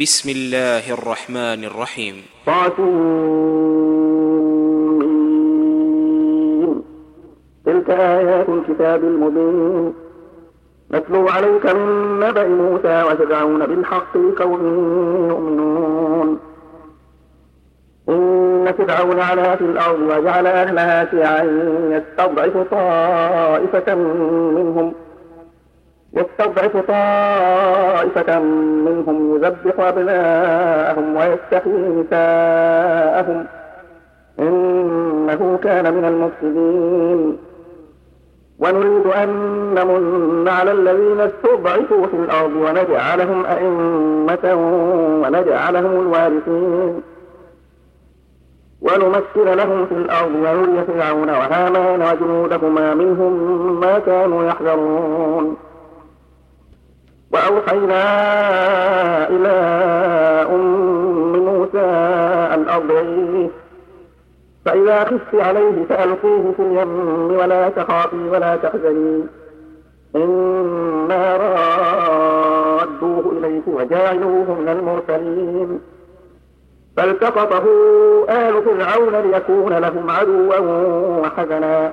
بسم الله الرحمن الرحيم. طاسين تلك آيات الكتاب المبين. نتلو عليك من نبأ موسى وفرعون بالحق لقوم يؤمنون. إن فرعون علا في الأرض وجعل أهلها شيعا يستضعف طائفة منهم. يستضعف طائفة منهم يذبح أبناءهم ويستحيي نساءهم. إنه كان من المفسدين. ونريد أن نمن على الذين استضعفوا في الأرض ونجعلهم أئمة ونجعلهم الوارثين. ونمكن لهم في الأرض ونري فرعون وهامان وجنودهما منهم ما كانوا يحذرون. وأوحينا إلى أم موسى أن أرضعيه. فإذا خفت عليه فألقيه في اليم ولا تخافي ولا تحزني. إنا رادوه إليك وجاعلوه من المرسلين. فالتقطه آل فرعون ليكون لهم عدوا وحزنا.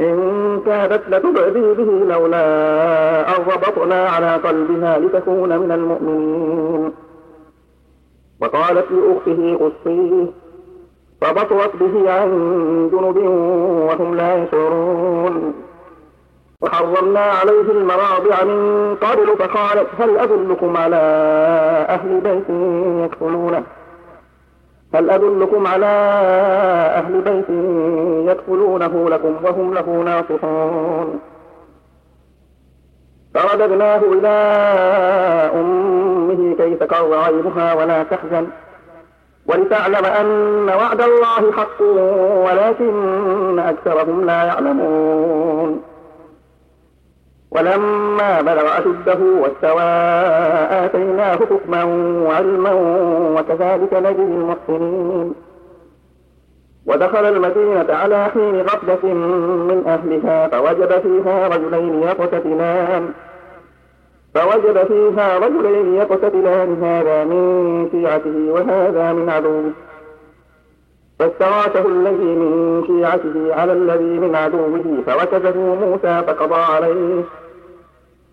إن كادت لتبعدي به لولا أن ربطنا على قلبها لتكون من المؤمنين. وقالت لأخته قصيه فبطرت به عن جنب وهم لا يشعرون. وحرمنا عليه المراضع من قبل فقالت هل أدلكم على أهل بيت يكفلونه؟ هل أدلكم على أهل بيت يكفلونه لكم وهم له ناصحون؟ فرددناه إلى أمه كي تقر عينها ولا تحزن ولتعلم أن وعد الله حق ولكن أكثرهم لا يعلمون. ولما بلغ أشده واستوى آتيناه حكما وعلما وكذلك نجزي المحسنين. ودخل المدينة على حين غفلة من أهلها فوجد فيها رجلين يقتتلان. فوجد فيها رجلين يقتتلان هذا من شيعته وهذا من عدوه. فاستغاثه الذي من شيعته على الذي من عدوه فوكزه موسى فقضى عليه.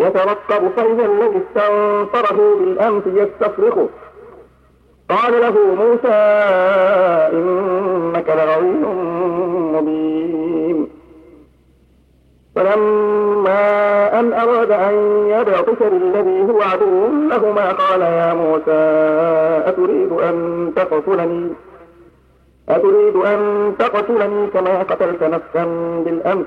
يترقب فإذا الذي استنصره بالأمس يستصرخه قال له موسى إنك لغوي مبين. فلما أن أراد أن يبطش بالذي هو عدو لهما قال يا موسى أتريد أن تقتلني؟ أتريد أن تقتلني كما قتلت نفسا بالأمس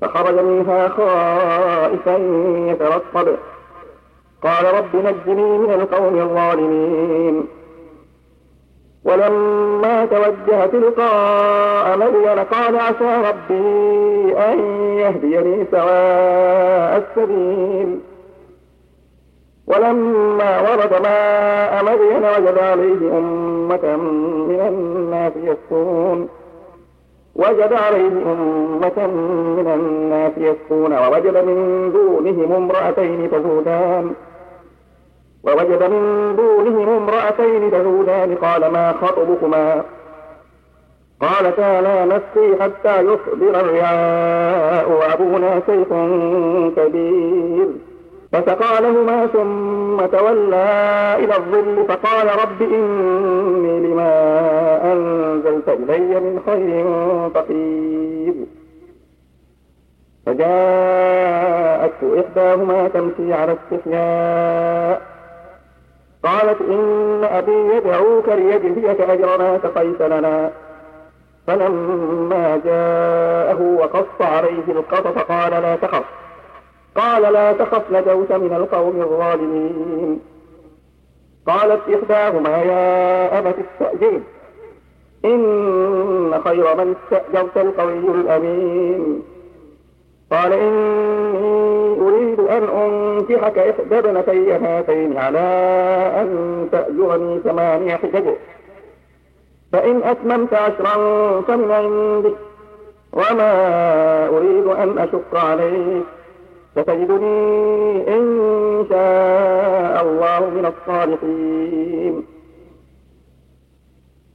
فخرج منها خائفا يترقب قال رب نجني من القوم الظالمين. ولما توجه تلقاء مدين قال عسى ربي أن يهديني سواء السبيل. ولما ورد ماء مدين وجد عليه أمة من الناس يسكون وجد عليه أمة من الناس يسكون ووجد من دونهم امرأتين تذودان. ووجد من دونهم امرأتين تذودان. قال ما خطبكما؟ قالتا لا نسقي حتى يصدر الرعاء وأبونا شيخ كبير. فسقى لهما ثم تولى إلى الظل فقال رب إني لما أنزلت إلي من خير فقير. فجاءته إحداهما تمشي على استحياء. قالت إن أبي يدعوك ليجزيك أجر ما سقيت لنا. فلما جاءه وقص عليه القصص قال لا تخف. قال لا تخف نجوت من القوم الظالمين. قالت إحداهما يا أبت استأجره إن خير من استأجرت القوي الأمين. قال إني أريد أن أنكحك إحدى ابنتي هاتين على أن تأجرني ثمانية حجج. فإن أتممت عشرا فمن عندك وما أريد أن أشق عليك. ستجدني إن شاء الله من الصالحين.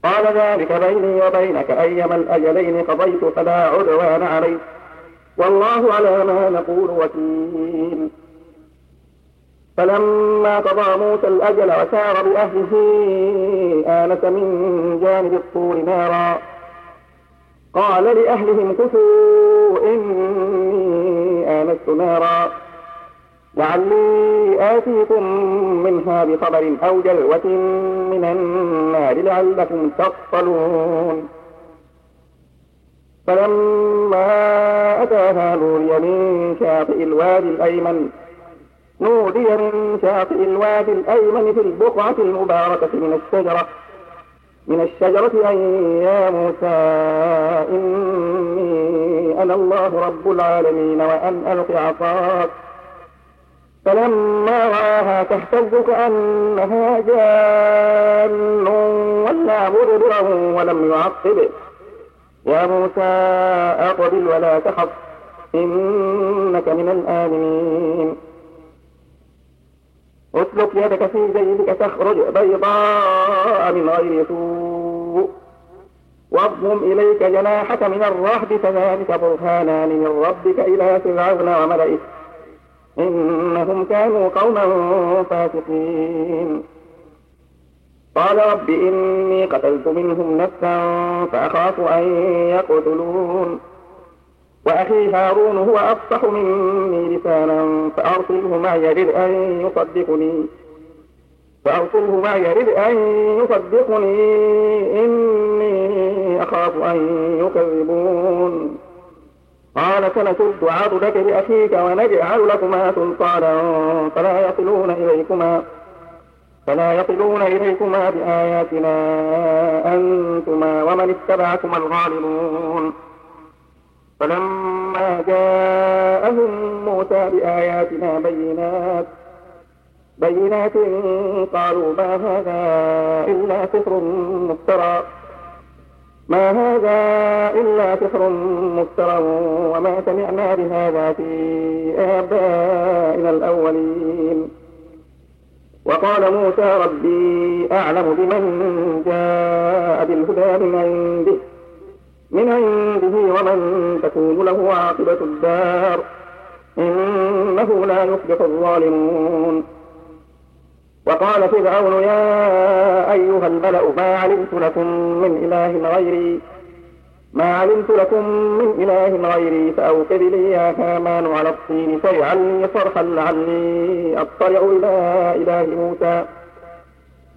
قال ذلك بيني وبينك أيما الأجلين قضيت فلا عدوان علي. والله على ما نقول وكيل. فلما قضى موسى الأجل وسار بأهله آنس من جانب الطور نارا. قال لأهلهم كثوا إني آنست نارا. لعلي آتيكم منها بخبر أو جلوة من النار لعلكم تصطلون فلما أتاها نوري من شاطئ الوادي الأيمن نودي من شاطئ الوادي الأيمن في البقعة المباركة من الشجرة. من الشجرة أن يا موسى إني أنا الله رب العالمين وأن ألق عصاك. فلما رآها تهتز كأنها جان ولا مدبرا ولم يعقب. يا موسى أقبل ولا تخف إنك من الآمنين. اسلك يدك في جيبك تخرج بيضاء من غير سوء. واضم إليك جناحك من الرهب فذلك برهانان من ربك إلى فرعون وملئه. إنهم كانوا قوما فاسقين. قال رب إني قتلت منهم نفسا فأخاف أن يقتلون. وأخي هارون هو أفصح مني لسانا فأرسله معي يرد أن يصدقني. فأرسله معي يرد أن يصدقني. إني أخاف أن يكذبون. قال سنشد عضدك بأخيك ونجعل لكما سلطانا فلا يصلون إليكما فلا يصلون إليكما بآياتنا أنتما ومن اتبعكما الغالبون. فلما جاءهم موسى بآياتنا بينات بينات قالوا ما هذا إلا سحر مفترى. ما هذا إلا سحر مفترى وما سمعنا بهذا في آبائنا الأولين. وقال موسى ربي أعلم بمن جاء بالهدى من عنده. من عنده ومن تكون له عاقبة الدار. إنه لا يفلح الظالمون. وقال فرعون يا أيها الملأ ما علمت لكم من إله غيري؟ ما علمت لكم من إله غيري فأوقد لي يا هامان على الطين فاجعل لي صرحا لعلي أطلع إلى إله موسى.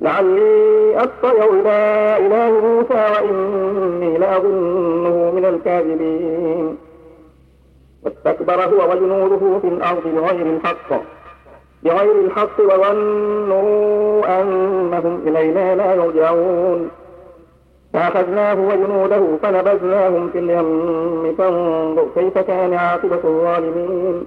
لعلي أطلع إلى إله موسى وإني لأظنه من الكاذبين. واستكبر هو وجنوده في الأرض بغير الحق. بغير الحق وظنوا أنهم إلينا لا يرجعون. فأخذناه وجنوده فنبذناهم في اليم. فانظر كيف كان عاقبة الظالمين.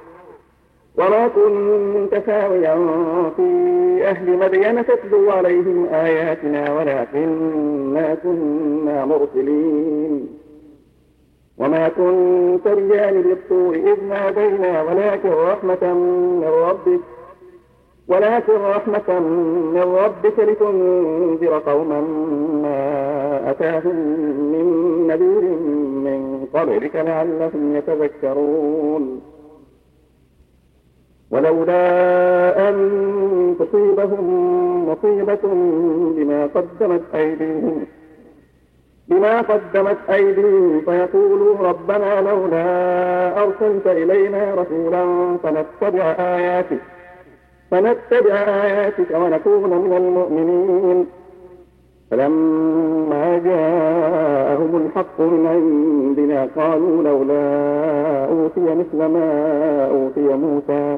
وما كنت ساويا في أهل مدين تتلو عليهم آياتنا ولكننا كنا مرسلين. وما كنت بجانب الطور إذ نادينا ولكن رحمة من ربك ولكن رحمة من ربك لتنذر قوما ما أتاهم من نذير من قبلك لعلهم يتذكرون. ولولا أن تصيبهم مصيبة بما قدمت أيديهم بما قدمت أيديهم فيقولوا ربنا لولا أرسلت إلينا رسولا فنتبع آياتك فنتبع آياتك ونكون من المؤمنين. فلما جاءهم الحق من عندنا قالوا لولا أوتي مثل ما أوتي موسى.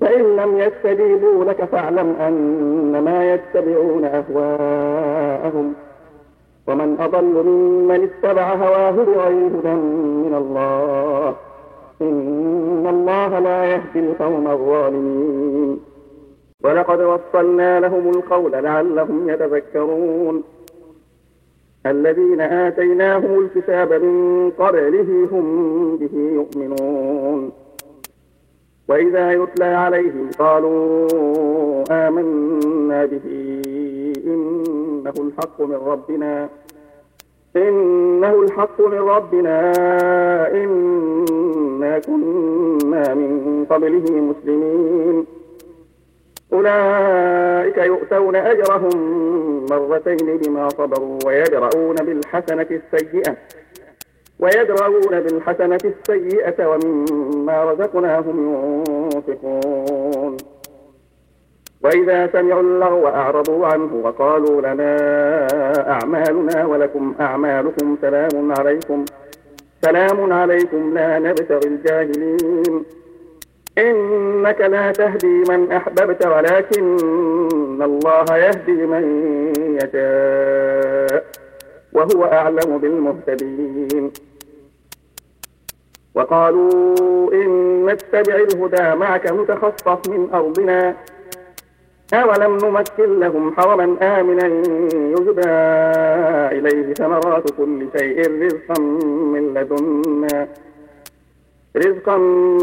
فإن لم يستجيبوا لك فاعلم أنما يتبعون أهواءهم. ومن أضل ممن اتبع هواه بغير هدى من الله إن الله لا يهدي القوم الظالمين. ولقد وصلنا لهم القول لعلهم يتذكرون. الذين آتيناهم الكتاب من قبله هم به يؤمنون. وإذا يتلى عليهم قالوا آمنا به إنه الحق من ربنا إنه الحق من ربنا إنا كنا من قبله مسلمين. أولئك يؤتون أجرهم مرتين بما صبروا ويدرؤون بالحسنة السيئة. ويدرؤون بالحسنة السيئة ومما رزقناهم ينفقون. وإذا سمعوا اللغو أعرضوا عنه وقالوا لنا أعمالنا ولكم أعمالكم سلام عليكم. سلام عليكم لا نبتغي الجاهلين. إنك لا تهدي من أحببت ولكن الله يهدي من يشاء. وهو أعلم بالمهتدين. وقالوا إن نتبع الهدى معك نتخطف من أرضنا أولم نمكن لهم حرما آمنا يجبى إليه ثمرات كل شيء رزقا من لدنا. رزقا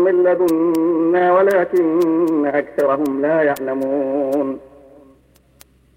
من لدنا ولكن أكثرهم لا يعلمون.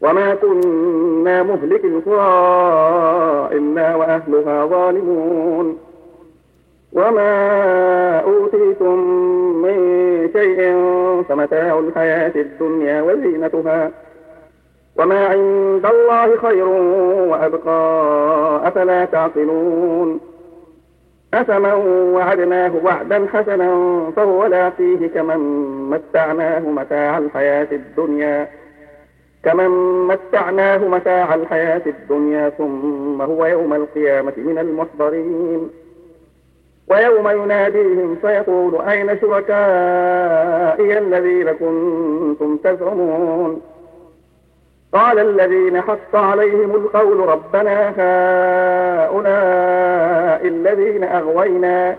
وما كنا مهلك القرى إلا وأهلها ظالمون. وما أوتيتم من شيء فمتاع الحياة الدنيا وزينتها. وما عند الله خير وأبقى. أفلا تعقلون. أفمن وعدناه وعدا حسنا فهو لاقيه كمن متعناه متاع الحياة الدنيا. كمن متعناه متاع الحياة الدنيا ثم هو يوم القيامة من المحضرين. ويوم يناديهم فيقول أين شركائي الذين كنتم تزعمون؟ قال الذين حق عليهم القول ربنا هؤلاء الذين أغوينا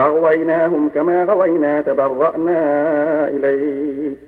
أغويناهم كما غوينا تبرأنا إليه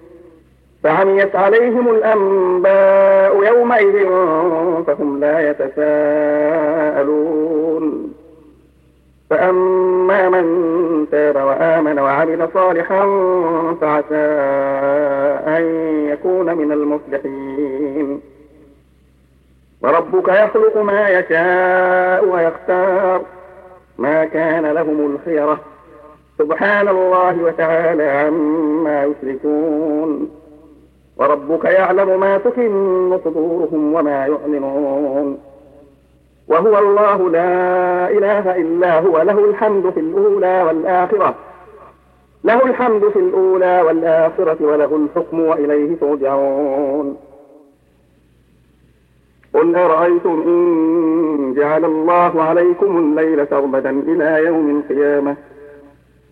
فعميت عليهم الأنباء يومئذ فهم لا يتساءلون. فأما من تاب وآمن وعمل صالحا فعسى أن يكون من المفلحين وربك يخلق ما يشاء ويختار. ما كان لهم الخيرة. سبحان الله وتعالى عما يشركون. وربك يعلم ما تكن صدورهم وما يعلنون. وهو الله لا إله إلا هو له الحمد في الأولى والآخرة له الحمد في الأولى والآخرة وله الحكم وإليه ترجعون. قل أرأيتم إن جعل الله عليكم الليل سرمدا إلى يوم القيامة؟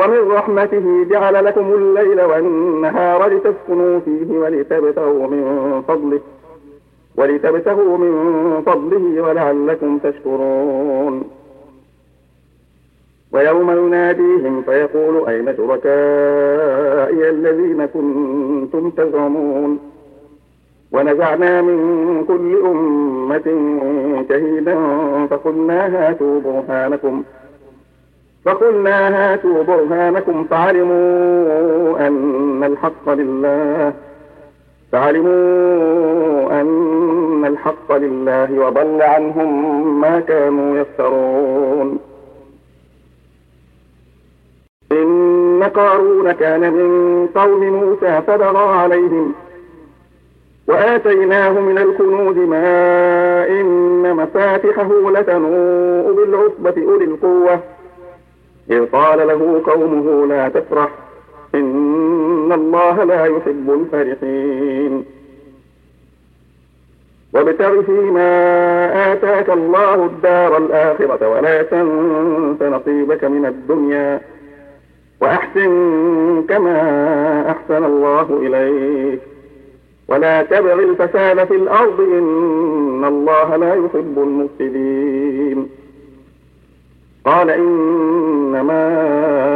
ومن رحمته جعل لكم الليل والنهار لتسكنوا فيه ولتبتغوا من فضله ولتبتغوا من فضله ولعلكم تشكرون. ويوم يناديهم فيقول أين شركائي الذين كنتم تزعمون؟ ونزعنا من كل أمة شهيدا فقلنا هاتوا برهانكم. فقلنا هاتوا برهانكم فعلموا أن الحق لله. فعلموا أن الحق لله وضل عنهم ما كانوا يفترون. إن قارون كان من قوم موسى فبغى عليهم وآتيناه من الكنوز ما إن مفاتحه لتنوء بالعصبة أولي القوة. إذ قال له قومه لا تفرح إن الله لا يحب الفرحين. وابتغ فيما آتاك الله الدار الآخرة ولا تنس نصيبك من الدنيا وأحسن كما أحسن الله إليك. ولا تبغ الفساد في الأرض إن الله لا يحب المفسدين. قال إنما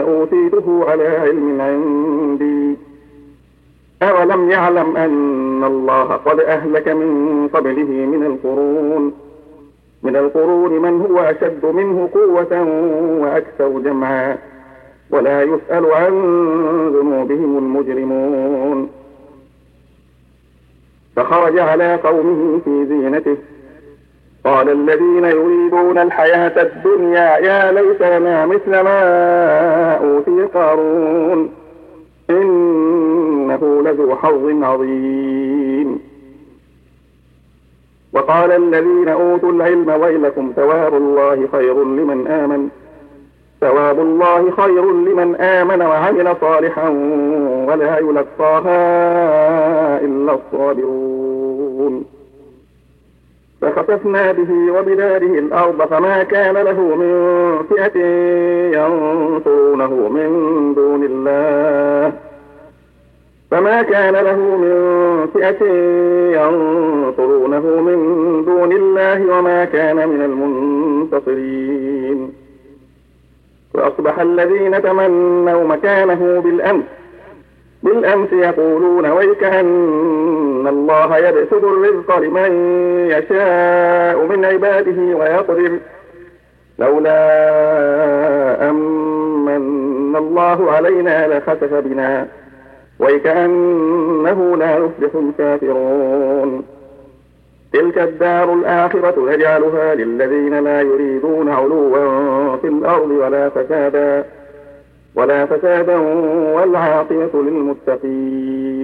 أوتيته على علم عندي. أولم يعلم أن الله قد أهلك من قبله من القرون. من القرون من هو أشد منه قوة وأكثر جمعا. ولا يسأل عن ذنوبهم المجرمون. فخرج على قومه في زينته. قال الذين يريدون الحياة الدنيا يا ليت لنا مثل ما أوتي قارون. إنه لذو حظ عظيم. وقال الذين أوتوا العلم ويلكم ثواب الله خير لمن آمن. ثواب الله خير لمن آمن وعمل صالحا ولا يلقاها إلا الصابرون. فخسفنا به وبداره الأرض فما كان له من فئة ينصرونه من دون الله. فما كان له من فئة ينصرونه من دون الله وما كان من المنتصرين. وأصبح الذين تمنوا مكانه بالأمس بالأمس يقولون ويك أن إن الله يبسط الرزق لمن يشاء من عباده ويقدر. لولا أمن الله علينا لخسف بنا وكأنه لا يفلح الكافرون. تلك الدار الآخرة نجعلها للذين لا يريدون علوا في الأرض ولا فسادا ولا فسادا والعاقبة للمتقين.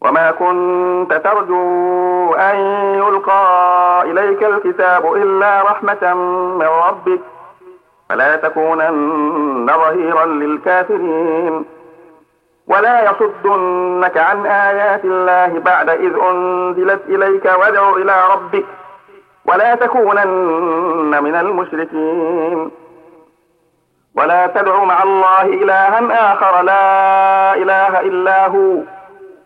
وما كنت ترجو أن يلقى إليك الكتاب إلا رحمة من ربك فلا تكونن ظهيرا للكافرين ولا يصدنك عن آيات الله بعد إذ أنزلت إليك وادع إلى ربك ولا تكونن من المشركين ولا تدع مع الله إلها آخر لا إله إلا هو